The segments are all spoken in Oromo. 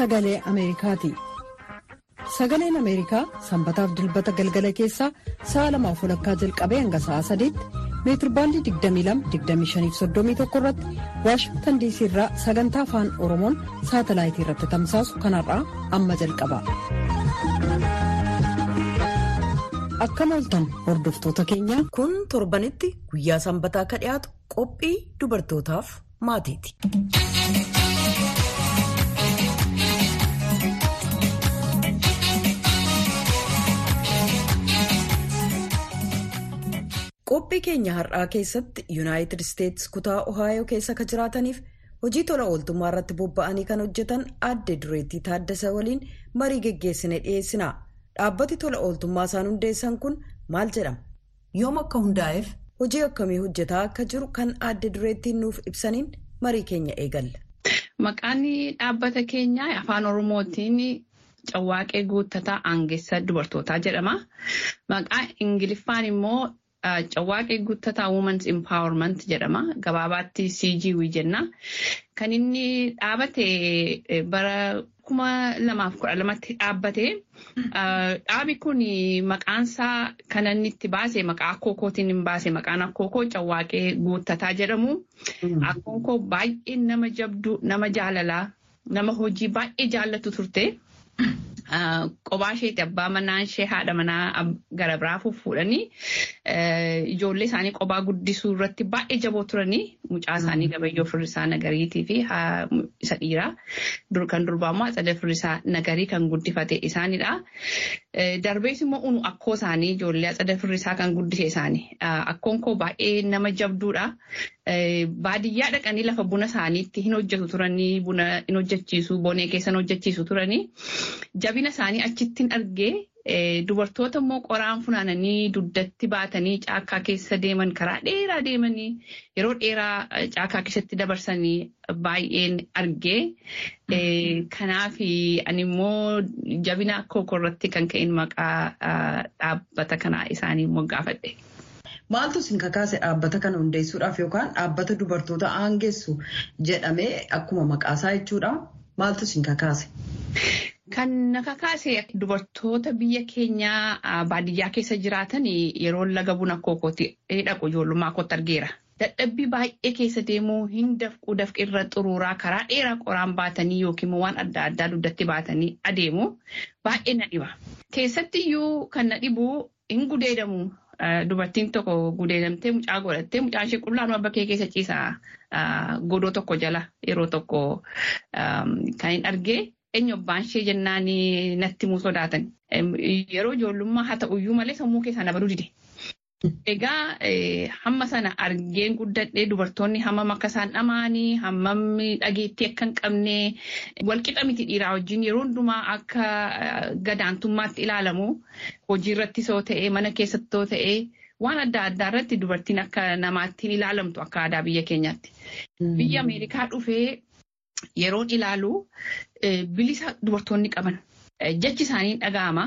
Sagalee Ameerikaati. Sagaleen Ameerikaa sanbataaf dilbata galgala keessaa sa'a lamaaf walakkaa jalqabee hanga sa'a sadiitti meetirbaandii 22-25-31 irratti waashingtan diisii irraa sagantaa afaan oromoon saatalaayitii irratti tamsaasu kanarraa amma jalqaba. Akkam ooltan hordoftoota keenya. Kun torbanitti guyyaa sanbataa akka dhiyaatu qophii dubartootaaf maatiiti. Qophii keenya har'aa keessatti yuunaayitid isteetsi kutaa ohaayoo keessa kan jiraataniif hojii tola ooltummaa irratti bobba'anii kan hojjetan aadde dureettii taaddasa waliin marii geggeessine dhiyeessina dhaabbati tola ooltummaa isaan hundeessan kun maal jedhama yoom akka hundaa'eef hojii akkamii hojjetaa akka jiru kan aadde dureettiin nuuf ibsaniin marii keenya eegalla. Maqaan dhaabbata keenyaa afaan oromootiin. Cawwaaqee guuttataa aangessa dubartootaa jedhama. Maqaa Ingiliffaan immoo Cawwaaqee guuttataa Women's Empowerment jedhama. Gabaabaatti CGW jenna. Kan inni dhaabate bara kuma lamaaf kudha lamatti dhaabbate. Dhaabi kun maqaansaa kan inni itti baase maqaa akkookootiin hin baase maqaan akkookoo Cawwaaqee guuttataa jedhamu. Akkookoo baay'ee nama jabduu, nama jaalalaa, nama hojii baay'ee jaallatu turte. Qophaa isheetti abbaa manaa ishee haadha manaa gara biraa fuudhanii ijoollee isaanii qophaa guddisuu irratti baay'ee jaboo turanii mucaa isaanii gabayyoo firrisaa nagariitii fi isa dhiiraa kan durbaa immoo atsada firrisaa nagarii kan guddifate isaanidha. Darbees immoo unu akkoo isaanii ijoollee atsada firrisaa kan guddise isaanii akkoon koo baay'ee nama jabduudha. Baadiyyaa dhaqanii lafa buna isaaniitti hin hojjetu turanii buna hin hojjechiisu bonee keessa hin hojjechiisu turanii jabina isaanii achittiin argee dubartoota immoo qoraan funaananii dugdatti baatanii caakkaa keessa deeman karaa dheeraa deemanii yeroo dheeraa caakkaa keessatti dabarsanii baay'een argee kanaaf ani immoo jabina akkookoo irratti kan ka'in maqaa dhaabbata kanaa isaanii immoo gaafadhe. Maaltu isin kakaase dhaabbata kana hundeessuudhaaf yookaan dhaabbata dubartoota aangessu jedhamee akkuma maqaasaa jechuudha. Maaltu isin kakaase? Kan na kakaase dubartoota biyya keenyaa baadiyyaa keessa jiraatan yeroo laga buna akkookootti dhaqu ijoollummaa kootti argeera. Dadhabbii baay'ee keessa deemuu hin dafquu dafqirra xuruuraa karaa dheeraa qoraan baatanii yookiin waan adda addaa dugdatti baatanii adeemu baay'ee na dhiba. Keessatti kan na dhibu hin gudeedamu. Dubartiin tokko gudeedamtee mucaa godhattee mucaan ishee qullaanuma bakkee keessa ciisaa godoo tokko jala yeroo tokko kan hin argee eenyu abbaan ishee jennaan natti himuu sodaatan. Yeroo ijoollummaa haa ta'uyyuu malee sammuu keessaa na baduu dide. Egaa hamma sana argeen guddadhee dubartoonni hammam akka isaan dhamaanii hammam dhageettii akka hin qabne walqixa miti dhiiraa wajjin yeroo hundumaa akka gadaantummaatti ilaalamu hojii irrattis yoo ta'e mana keessatti yoo ta'e waan adda addaa irratti dubartiin akka namaattiin ilaalamtu akka aadaa biyya keenyaatti. Biyya Ameerikaa dhufee yeroon ilaalu bilisa dubartoonni qaban jechi isaanii dhaga'ama.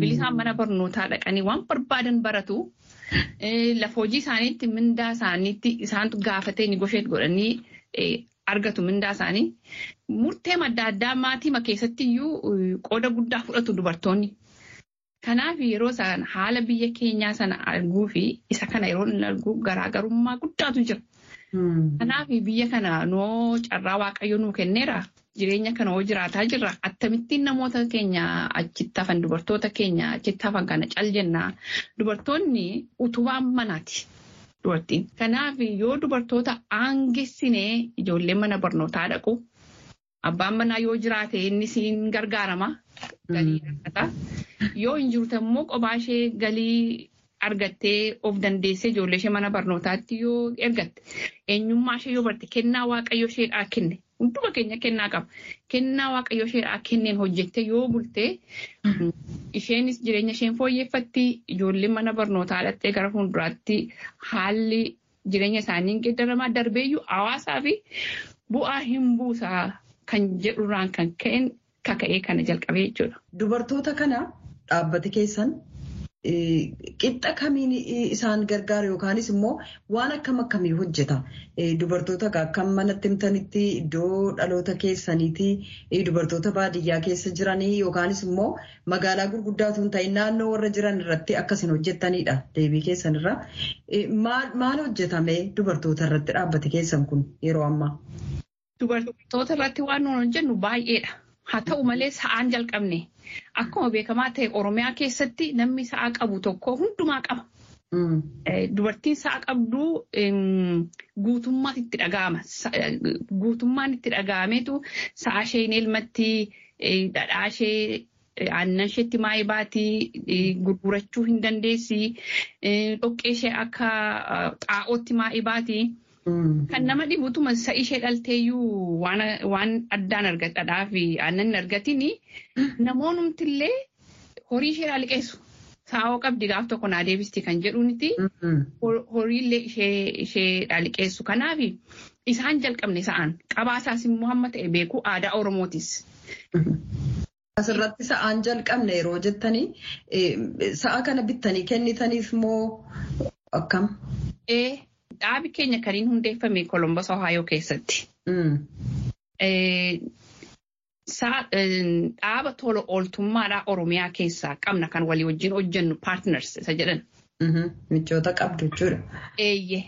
Bilisaan mana barnootaa dhaqanii waan barbaadan baratu. Lafa hojii isaaniitti mindaa isaaniitti isaantu gaafatee negosheet godhanii argatu mindaa isaanii. Murtee adda addaa maatii keessatti iyyuu qooda guddaa fudhatu dubartoonni. Kanaaf yeroo isaan haala biyya keenyaa sana arguu fi isa kana yeroo inni argu garaagarummaa guddaatu jira. Kanaaf biyya kana noo carraa waaqayyo nuu kenneera. Jireenya kana hoo jiraataa jirra. Akkamittiin namoota keenya achitti hafan dubartoota keenya achitti hafan kana cal jennaa. Dubartoonni utubaa manaati. Dubartiin. Kanaaf yoo dubartoota aangessinee ijoolleen mana barnootaa dhaqu. Abbaan manaa yoo jiraate inni siin gargaarama. Galii argata. Yoo hin jirtu immoo kophaa ishee galii argattee of dandeessee ijoollee ishee mana barnootaatti yoo ergatte. Eenyummaa ishee yoo barte kennaa waaqayyo isheedhaa kenne. Hunduma keenya kennaa qaba. Kennaa waaqayyo isheedhaa kenneen hojjette yoo bulte isheenis jireenya isheen fooyyeffatti ijoolleen mana barnootaa dhattee gara fuulduraatti haalli jireenya isaanii geeddaramaa darbeeyyuu hawaasaa fi bu'aa hin buusaa kan jedhurraan kan ka'een kaka'ee kana jalqabee jechuudha. Dubartoota kana dhaabbati keessan qixxa kamiin isaan gargaaru yookaanis immoo waan akkam akkamii hojjeta dubartoota akkam manatti himtanitti iddoo dhaloota keessaniiti dubartoota baadiyyaa keessa jiranii yookaanis immoo magaalaa gurguddaatu hin ta'in naannoo warra jiran irratti akkasin hojjetanidha deebii keessanirra maal hojjetame dubartoota irratti dhaabbate keessan kun yeroo ammaa. Dubartoota irratti waan nuyi hojjennu baay'eedha. Haa ta'u malee sa'aan jalqabne akkuma beekamaa ta'e Oromiyaa keessatti namni sa'a qabu tokko hundumaa qaba. Dubartiin sa'a qabdu guutummaan itti dhaga'ama. Guutummaan itti dhaga'ameetu sa'a ishee hin elmatti dhadhaa ishee aannan isheetti maayii baatii gurgurachuu hin dandeessi. Dhoqqee ishee akka xaa'ootti maayii baatii. Kan nama dhibutuma sa'i ishee dhalteeyyuu waan addaan argatadhaa fi aannan hin argatin namoonnumtillee horii ishee liqeessu. Saa'oo qabdi gaaf tokko naa deebisti kan jedhuuniti horiillee ishee liqeessu. Kanaaf isaan jalqabne sa'aan qabaasaas immoo hamma ta'e beeku aadaa Oromootis. Asirratti sa'aan jalqabne yeroo jettanii sa'a kana bittanii kennitaniif moo akkam? Dhaabi keenya kan inni hundeeffame Kolombos Ohaayoo keessatti. Dhaaba tola ooltummaadhaa Oromiyaa keessaa qabna kan walii wajjin hojjennu paartners isa jedhan. Michoota qabdu jechuudha. Eeyyee.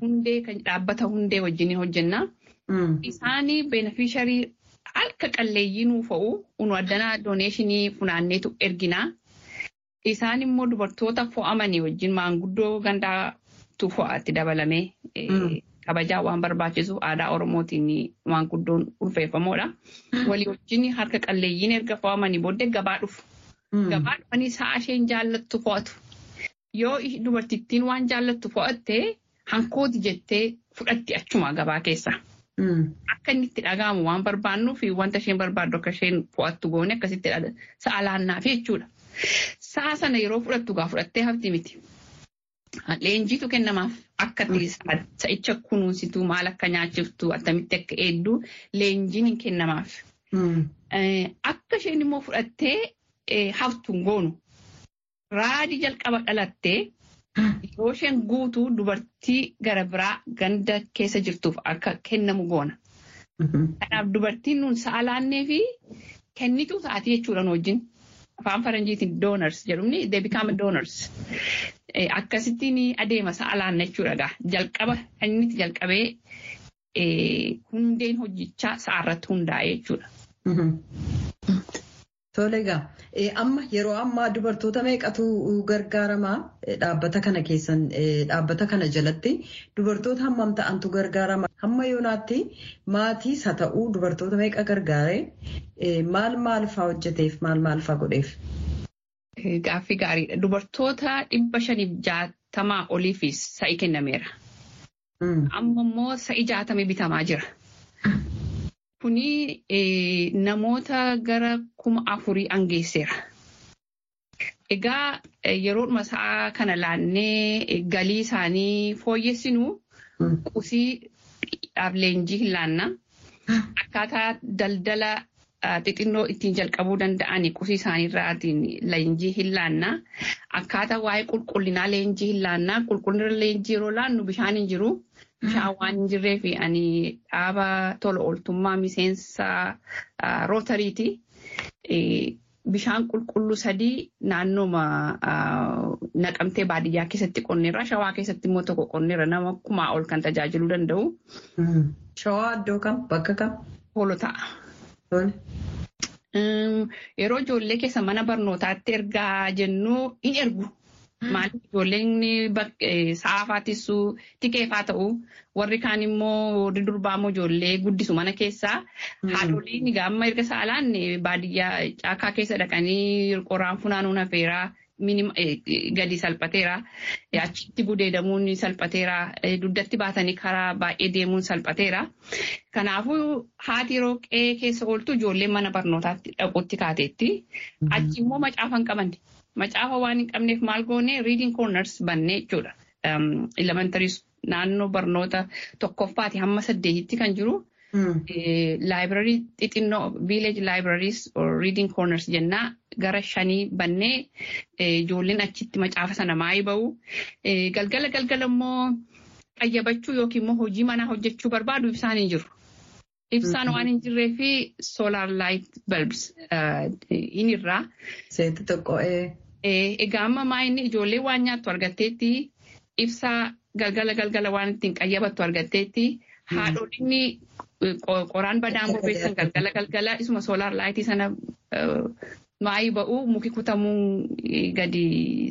Hundee kan dhaabbata hundee wajjin hojjenna. Isaanii beenafisharii harka qalleeyyii nuu fa'u unu addanaa dooneeshinii funaanneetu erginaa. Isaan immoo dubartoota fo'amanii wajjin maanguddoo gandaa fo'aatti dabalamee kabajaa waan barbaachisuuf aadaa Oromootiin waan guddoon ulfeeffamoodha. Walii wajjin harka qalleeyyiin erga fo'amanii booddee gabaa dhufu. Gabaa dhufanii sa'a isheen jaallattu fo'atu. Yoo dubartittiin waan jaallattu fo'attee hankooti jettee fudhatti achuma gabaa keessa. Akka inni itti dhaga'amu waan barbaannuuf wanta isheen barbaaddu akka isheen fo'attu goone akkasitti sa'a laannaaf jechuudha. Sa'a sana yeroo fudhattu gaa fudhattee hafti miti. Leenjiitu kennamaaf akka sa'icha kunuunsitu maal akka nyaachiftu attamitti akka eeddu leenjiin hin kennamaaf. Akka isheen immoo fudhattee haftu hin goonu. Raadii jalqaba dhalattee yeroo isheen guutuu dubartii gara biraa ganda keessa jirtuuf akka kennamu goona. Kanaaf dubartiin nun sa'a laannee fi kennituu taati jechuudha wajjin. Afaan faranjiitiin doonars jedhumni they become donors. Akkasittiin adeema sa'a laanna jechuudha. Egaa jalqaba inni itti jalqabee hundeen hojjichaa sa'arratti hundaa'ee jechuudha. Tole egaa amma yeroo ammaa dubartoota meeqatu gargaaramaa dhaabbata kana keessan dhaabbata kana jalatti dubartoota hammam ta'antu gargaarama? Hamma yoonaatti maatiis haa ta'uu dubartoota meeqa gargaaree maal maal fa'aa hojjeteef maal maal fa'aa godheef. Gaaffii gaariidha. Dubartoota dhibba shaniif jaatamaa oliifis sa'i kennameera. Amma immoo sa'i jaatamee bitamaa jira. Kuni namoota gara kuma afurii angeesseera. Egaa yeroodhuma sa'a kana laannee galii isaanii fooyyessinu qusii leenjii hin laanna. Akkaataa daldala xixinnoo ittiin jalqabuu danda'an qusii isaaniirraatiin leenjii hin laanna. Akkaataa waa'ee qulqullinaa leenjii hin laanna. Qulqullina leenjii yeroo laannu bishaan hin jiru. Bishaan waan hin jirree fi ani dhaaba tola ooltummaa miseensa rootariiti. Bishaan qulqulluu sadii naannooma naqamtee baadiyyaa keessatti qonneerra. Shawaa keessatti immoo tokko qonneerra nama kumaa ol kan tajaajiluu danda'u. Shawaa iddoo kam? Bakka kam? Hoolotaa. Yeroo ijoollee keessa mana barnootaatti ergaa jennu hin ergu. Maaliif ijoolleen sa'aafaattisuu tikeefaa ta'u warri kaan immoo warri durbaa immoo ijoollee guddisu mana keessaa haadholiin gaamma erga saalaan baadiyyaa caakaa keessa dhaqanii qoraan funaanuun hafeeraa gadi salphateera achitti gudeedamuun salphateera dugdatti baatanii karaa baay'ee deemuun salphateera. Kanaafuu haati yeroo qe'ee keessa ooltu ijoolleen mana barnootaatti dhaquutti kaateetti achi immoo macaafa hin qabanne. Macaafa waan hin qabneef maal goone reading corners bannee jechuudha. Naannoo barnoota tokkoffaati hamma saddeetitti kan jiru Laayibrarii xixinnoo village libraries or reading corners jennaa gara shanii bannee ijoolleen achitti macaafa sana maayii ba'u. Galgala galgala immoo qayyabachuu yookiin immoo hojii manaa hojjechuu barbaadu ibsaan hin jiru. Ibsaan waan hin jirree fi solar light bulbs hin irraa. Seetti tokko. Egaa amma maayinni ijoollee waan nyaattu argatteetti ibsaa galgala galgala waan ittiin qayyabattu argatteetti haadholinni qoraan badaan bobeessan galgala galgala isuma soolaar laayitii sana maayii ba'uu muki kutamuu gadi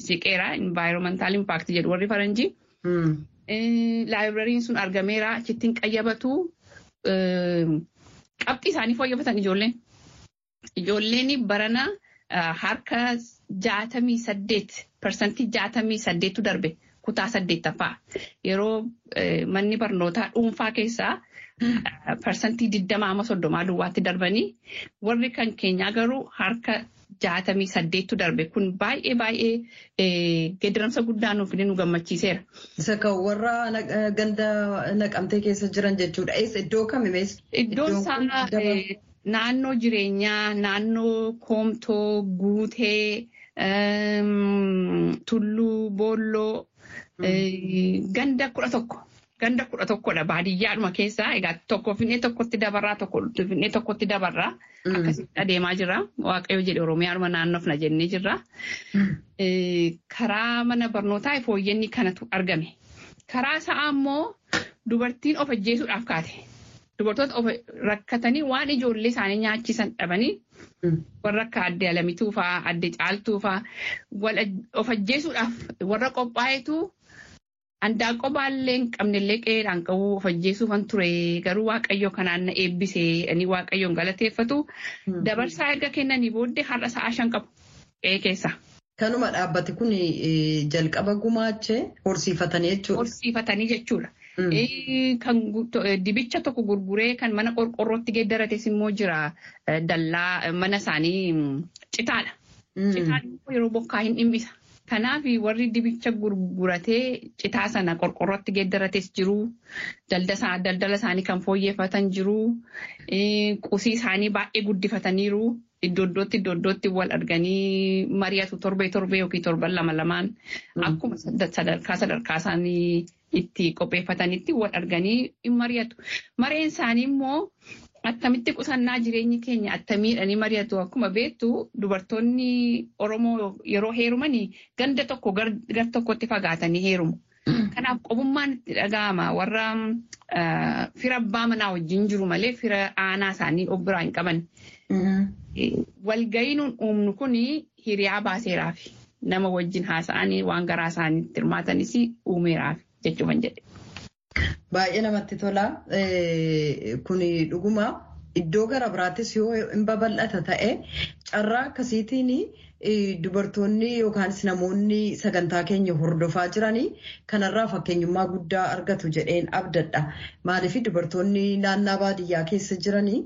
siqeera envaayiroomantaal impaakti jedhu warri faranjii. Laayibirariin sun argameera achittiin qayyabatu qabxii isaanii fooyyeffatan ijoolleen. Ijoolleen barana harka jaatamii saddeet parsantii jaatamii saddeetu darbe. kutaa saddeettaffaa yeroo manni barnootaa dhuunfaa keessaa parsantii digdamaa amma soddomaa duwwaatti darbanii warri kan keenyaa garuu harka jaatamii saddeettu darbe kun baay'ee baay'ee geeddaramsa guddaa nuuf nu gammachiiseera. Isa kan warra ganda naqamtee keessa jiran jechuudha. Iddoo kamimees? Iddoon isaa naannoo jireenyaa, naannoo koomtoo, guutee, tulluu, boolloo. Ganda kudha tokko. Ganda kudha tokkodha baadiyyaadhuma keessaa egaa tokko finne tokkotti dabarraa tokko finne tokkotti dabarraa akkasitti adeemaa jira waaqayyo jedhe oromiyaadhuma naannofna jennee jirra. Karaa mana barnootaa fooyyeenni kanatu argame. Karaa sa'aa immoo dubartiin of ajjeesuudhaaf kaate. Dubartoota of rakkatanii waan ijoollee isaanii nyaachisan dhabanii warra akka adde alamituu fa'aa adde caaltuu fa'aa of ajjeesuudhaaf warra qophaa'etu Handaaqqoo baallee hin qabnellee qe'eedhaan qabu of ajjeesuufan ture garuu waaqayyo kanaan na eebbisee ani waaqayyoon galateeffatu dabarsaa erga kennanii booddee har'a sa'a shan qabu qe'ee keessa. Kanuma dhaabbati kun jalqaba gumaachee horsiifatanii jechuudha. Horsiifatanii jechuudha. Kan dibicha tokko gurguree kan mana qorqorrootti geeddarates immoo jira dallaa mana isaanii citaadha. Citaan yeroo bokkaa hin dhimmisa. Kanaaf warri dibicha gurguratee citaa sana qorqorrootti geeddarates jiru. Daldala isaanii kan fooyyeffatan jiru. Qusii isaanii baay'ee guddifataniiru. Iddoo iddootti iddoo iddootti wal arganii mari'atu torbee torbee yookiin torban lama lamaan akkuma sadarkaa sadarkaa isaanii itti qopheeffatanitti wal arganii mari'atu. Mareen isaanii immoo attamitti qusannaa jireenyi keenya attamiidhanii mari'atu akkuma beektu dubartoonni Oromoo yeroo heerumanii ganda tokko gar tokkotti fagaatanii heerumu. Kanaaf qobummaan itti dhaga'ama warra fira abbaa manaa wajjin jiru malee fira aanaa isaanii of biraa hin qaban. Walga'ii nuun uumnu kun hiriyaa baaseeraaf nama wajjin haasa'anii waan garaa isaaniitti hirmaatanis uumeeraaf jechuun jedhe. Baay'ee namatti tola. Kun dhuguma iddoo gara biraattis yoo hin babal'ata ta'e carraa akkasiitiin dubartoonni yookaan namoonni sagantaa keenya hordofaa jiranii kanarraa fakkeenyummaa guddaa argatu jedheen abdadha. Maaliif dubartoonni naannaa baadiyyaa keessa jiranii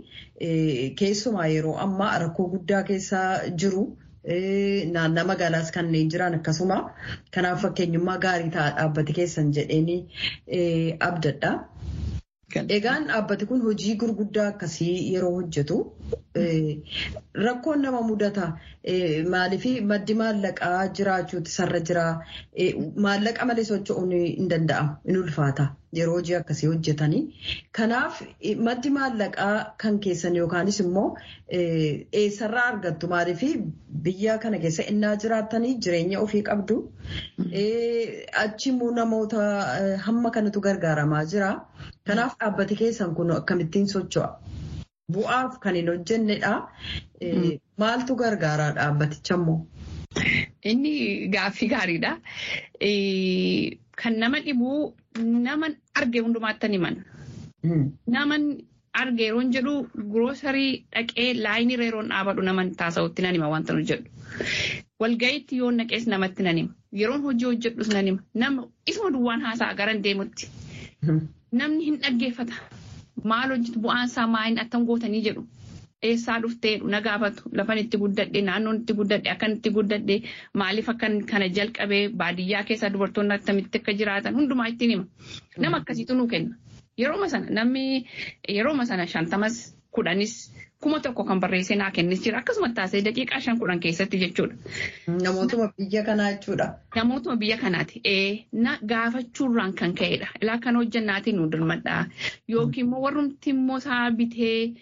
keessumaa yeroo ammaa rakkoo guddaa keessa jiru. Naannaa magaalaas kanneen jiran akkasuma kanaaf fakkeenyummaa gaarii ta'a dhaabbati keessan jedheen abdadha. Egaan dhaabbati kun hojii gurguddaa akkasii yeroo hojjetu rakkoon nama mudata maaliif maddi maallaqaa jiraachuuti sarra jira? Maallaqa malee socho'uun hin danda'amu hin ulfaata. Yeroo hojii akkasii hojjetanii. Kanaaf maddi maallaqaa kan keessan yookaanis immoo eessarraa argattu maaliif biyya kana keessa innaa jiraattanii jireenya ofii qabdu? Achi immoo namoota hamma kanatu gargaaramaa jira. Kanaaf dhaabbati keessan kun akkamittiin socho'a. Bu'aaf kan hin hojjennedha. Maaltu gargaara dhaabbaticha immoo? Inni gaaffii gaariidha. Kan nama dhibu nama arge hundumaatti himan. Nama arge yeroo jedhu giroosarii dhaqee laayinii yeroon dhaabadhu nama taasisuutti nan hima wanta nu jedhu. Walga'iitti yoo naqees namatti nan hima. Yeroon hojii hojjedhus nan hima. Nama isuma duwwaan haasa'a garan deemutti. Namni hin dhaggeeffata. Maal hojjetu bu'aan isaa maaliin attam gootanii jedhu. Eessaa dhufteedhu na gaafatu lafan itti guddadhe naannoon itti guddadhe akkan itti guddadhe maaliif akkan kana jalqabee baadiyyaa keessa dubartoonni attamitti akka jiraatan hundumaa ittiin hima. Nama akkasiitu nuu kenna. Yerooma sana namni yerooma sana shantamas kudhanis kuma tokko kan barreessee naa kennis jira akkasuma taasisee daqiiqaa shan kudhan keessatti jechuudha. Namootuma biyya kanaa jechuudha. Namootuma biyya kanaati. Na gaafachuurraan kan ka'edha. Ilaa kan hojjannaatiin nu dirmadhaa. Yookiin immoo warrumti immoo sa'a bitee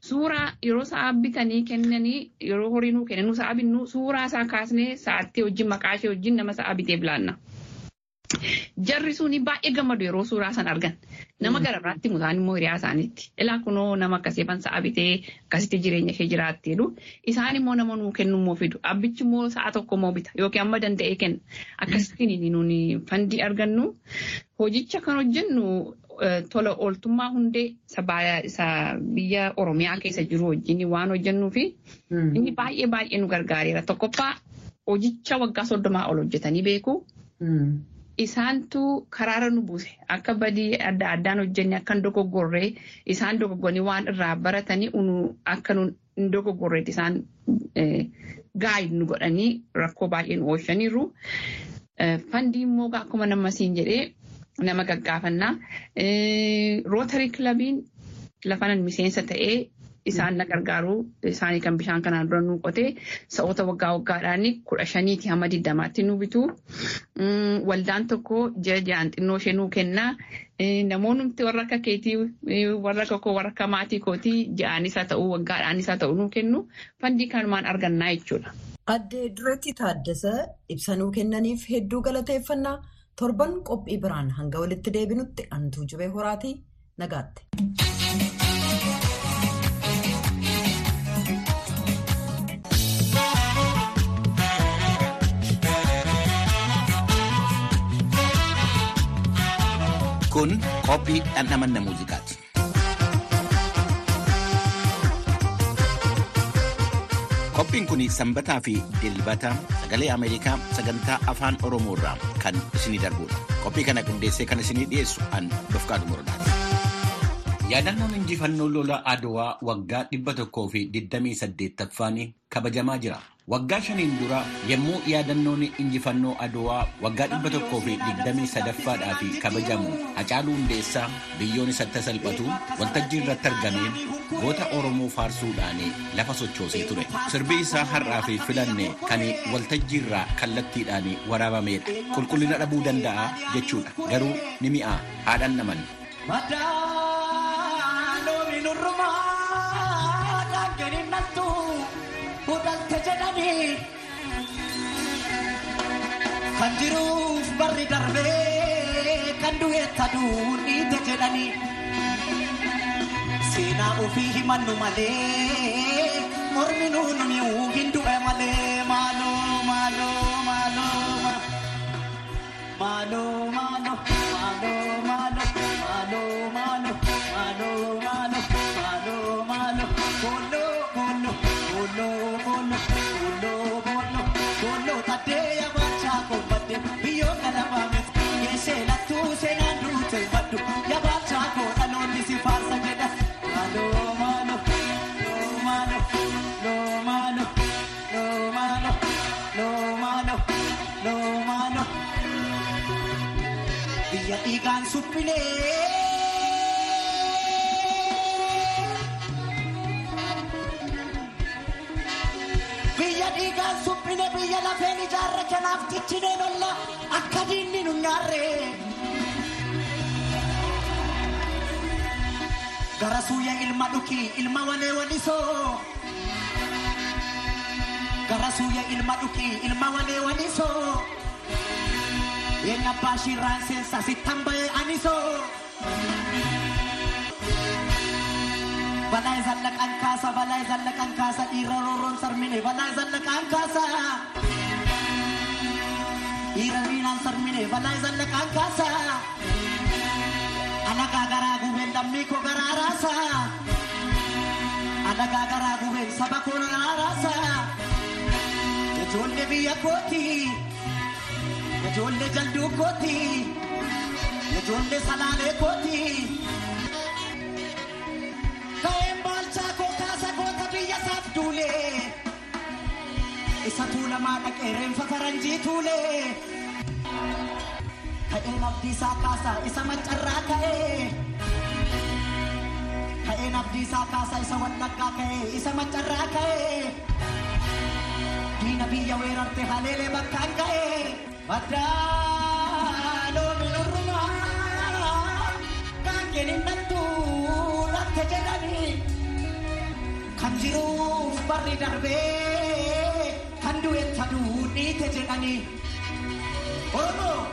suuraa yeroo sa'a bitanii kennanii yeroo horii nuu kennan sa'a binnu suuraa isaa kaasnee sa'aatti wajjin maqaa ishee wajjin nama sa'a bitee bilaanna. Jarri suni baay'ee gammadu yeroo suuraa san argan. Nama gara biraatti mutaan immoo hiriyaa isaaniitti. Ilaa kunoo nama akkasii fan sa'a bitee akkasitti jireenya ishee jiraatti jedhu. Isaan immoo nama nuu kennu immoo fidu. Abbichi immoo sa'a tokko immoo bita yookiin amma danda'ee kenna. Akkasittiin nuuni fandii argannu. Hojicha kan hojjennu tola ooltummaa hundee biyya Oromiyaa keessa jiru wajjin waan hojjennuu fi inni baay'ee baay'ee nu gargaareera. Tokkoffaa hojicha waggaa soddomaa ol hojjetanii beeku. Isaantu karaara nu buuse akka badii adda addaan hojjenne akka hin dogoggorree isaan dogoggoranii waan irraa baratanii akka hin dogoggorreetti isaan gaayid nu godhanii rakkoo baay'ee nu oolchaniiru. Fandii immoo akkuma nama siin jedhee nama gaggaafannaa. Rootarii kilabiin lafanan miseensa ta'ee isaan na gargaaru isaanii kan bishaan kanaan dura nu qotee sa'oota waggaa waggaadhaan kudha shaniiti hamma digdamaatti nu bitu. Waldaan tokko ji'a ji'aan xinnoo ishee nuu kennaa. Namoonni warra akka keetii warra tokko warra akka maatii kootii ji'aanis haa ta'u waggaadhaanis haa ta'u nuu kennu fandii kanumaan argannaa jechuudha. Addee Dureetti Taaddasa ibsanuu kennaniif hedduu galateeffannaa torban qophii biraan hanga walitti deebinutti antuu jibee horaatii nagaatte. Kun qophii dhandhamanna muuziqaati. Qophiin kun sanbataa fi dilbata sagalee Ameerikaa sagantaa afaan Oromoo irraa kan isinii darbudha. Qophii kana qindeessee kan isinii dhiyeessu an Dofqaa Dumurdaati. Yaadannoon injifannoo lola Adowaa waggaa dhibba tokkoo fi digdamii saddeettaffaan kabajamaa jira. Waggaa shaniin dura yommuu yaadannoon injifannoo Adowaa waggaa dhibba tokkoo fi digdamii sadaffaadhaaf kabajamu Hacaaluu Hundeessaa biyyoon isatti salphatu waltajjii irratti argamee goota Oromoo faarsuudhaan lafa sochoosee ture. Sirbi isaa har'aa fi filanne kan waltajjii irraa kallattiidhaan waraabamedha. Qulqullina dhabuu danda'a jechuudha. Garuu ni mi'a haadhan naman. Kan jiruuf barri darbee kan du'eetta duun dhiite jedhanii seenaa ofii himannu malee mormi nuun mi'uu hin du'e malee maaloo maaloo maaloo maaloo maaloo maaloo maaloo maaloo maaloo maaloo maaloo maaloo maaloo booloo booloo booloo booloo biyya dhiigaan suphilee. biyya dhiigaan suphine biyya lafeen ijaarre kanaaf ciccineen olla akka diinni nu nyaarre. Gara suuyya ilma dhuki ilma walee walisoo. Gara suuyya ilma dhuki ilma walee walisoo. Eenyu abbaa shirraan seensa sittan ba'ee anisoo. Balaa zallaqaan kaasa balaa zallaqaan kaasa dhiira roorroon sarmine balaa zallaqaan kaasa. Dhiira miinaan sarmine balaa zallaqaan kaasa. Alagaa garaa gubeen lammii koo garaa raasa. Alagaa garaa gubeen saba koo garaa raasa. Ijoollee biyya kooti. Ijoollee jalduu kooti. Ijoollee salaalee kooti. Tuulamaa dhaqee reenfa faranjii tuulee. ka'een abdiisaa kaasaa isa maccarraa ka'ee ka'een abdiisaa kaasaa isa wallaggaa ka'ee isa maccarraa ka'ee diina biyya weerarte haleelee bakkaan ka'ee baddaa looni lurrumaa kan kenninattu latte jedhanii kan jiruuf barri darbee kan du'etta duudhiite jedhanii oromoo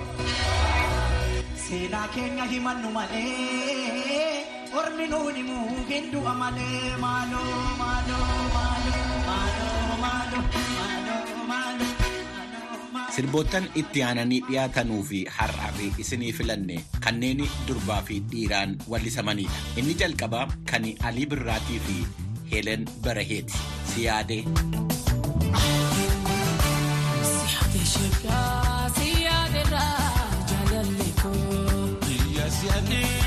seenaa keenya himannu malee ormi nuun himuu hin du'a malee maaloo maaloo maaloo maaloo maaloo maaloo Sirboottan itti aananii dhiyaatanuu fi har'aa fi isinii filanne kanneen durbaa fi dhiiraan wallisamanidha. Inni jalqabaa kan Alii Birraatii fi Heelen Baraheeti. Siyaadee. Kan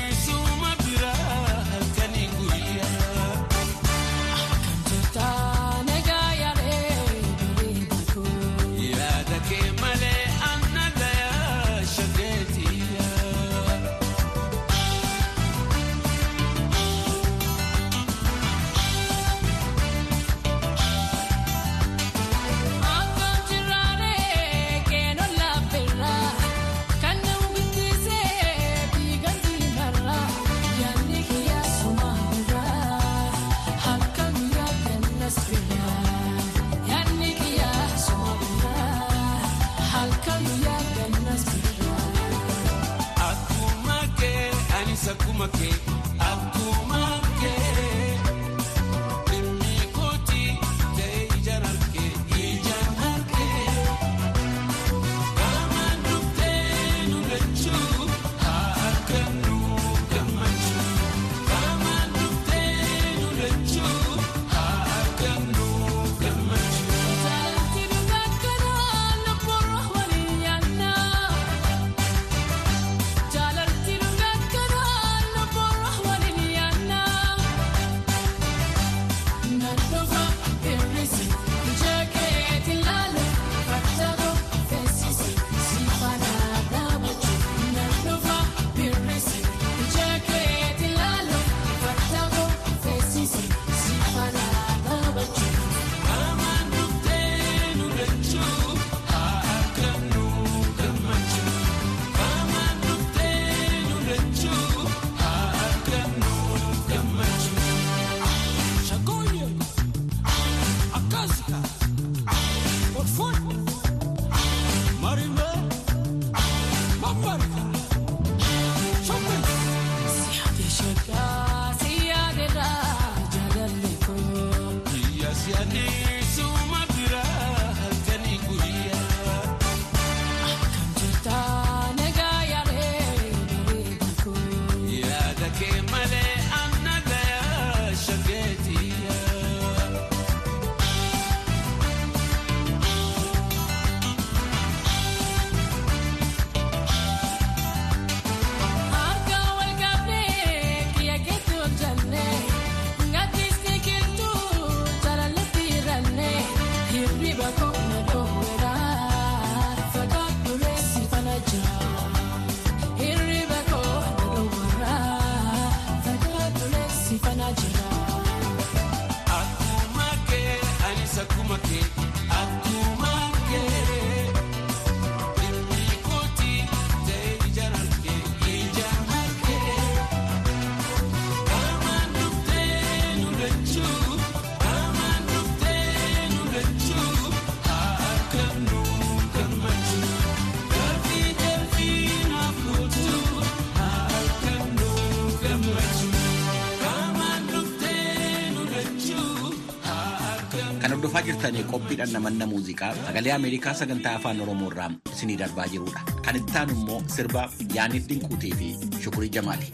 jirtanii qophiidhaan namanna muuziqaa sagalee Ameerikaa sagantaa afaan Oromoo irraa isinii darbaa jirudha. Kan itti aanu immoo sirba Yaaniif Dinquutii fi Shukurii Jamaali.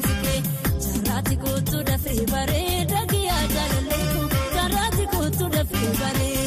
Jaraati kootu dafee bareeda giyyaa jaalaleeku jaraati kootu dafee bareeda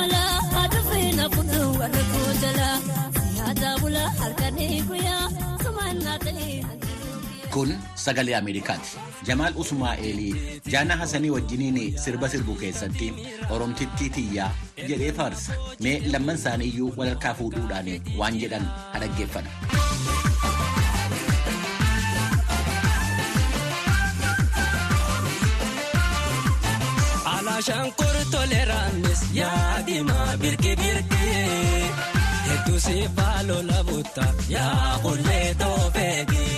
mala adufee na fuudhu warra koo jala. Siyaada bula halkanii guyyaa hanqiruu guyyaa. Kun sagalee Ameerikaati. Jamaal Usmaa'eelii Jaana Hasanii wajjiniin sirba sirbu keessatti Oromtittii tiyyaa jedhee faarsa. Mee lamman isaanii iyyuu walharkaa fuudhuudhaan waan jedhan haa Alaashaan kortoleeraanis yaadima birki birki. Hedduu si faalola butta yaa qullee toofeegi. Si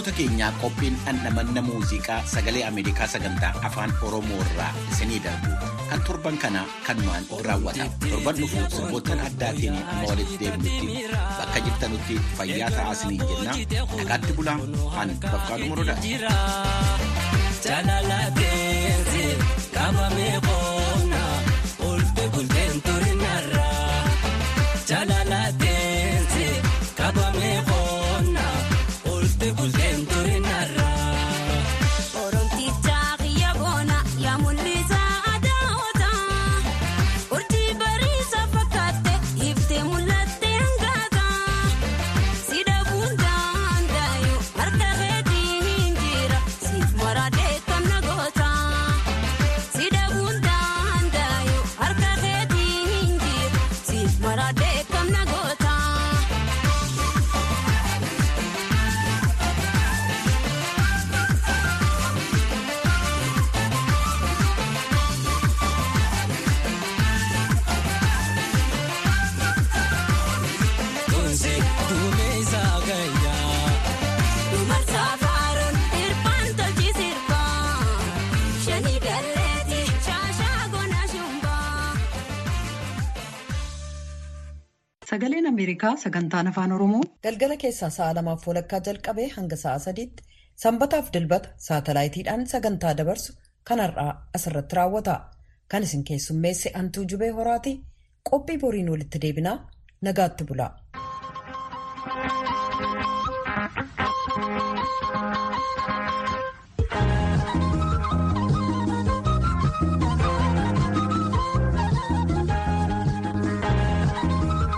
Hordoftoota keenyaa qophiin dhandhamanna muuziqaa sagalee Ameerikaa sagantaa afaan Oromoo irraa isinii darbu kan torban kana kanumaan raawwata. Torban dhufu sirboottan addaatiin amma walitti deebinutti bakka jirtanutti fayyaa ta'aa isiniin jenna. Nagaatti bulaa ani Bafqaaduu Morodaati. Ameerikaa sagantaan afaan Oromoo galgala keessaa sa'a lamaaf walakkaa jalqabee hanga sa'a sadiitti sanbataaf dilbata saatalaayitiidhaan sagantaa dabarsu kan har'aa asirratti raawwata. Kan isin keessummeesse Antuu Jubee Horaati. Qophii boriin walitti deebinaa nagaatti bulaa.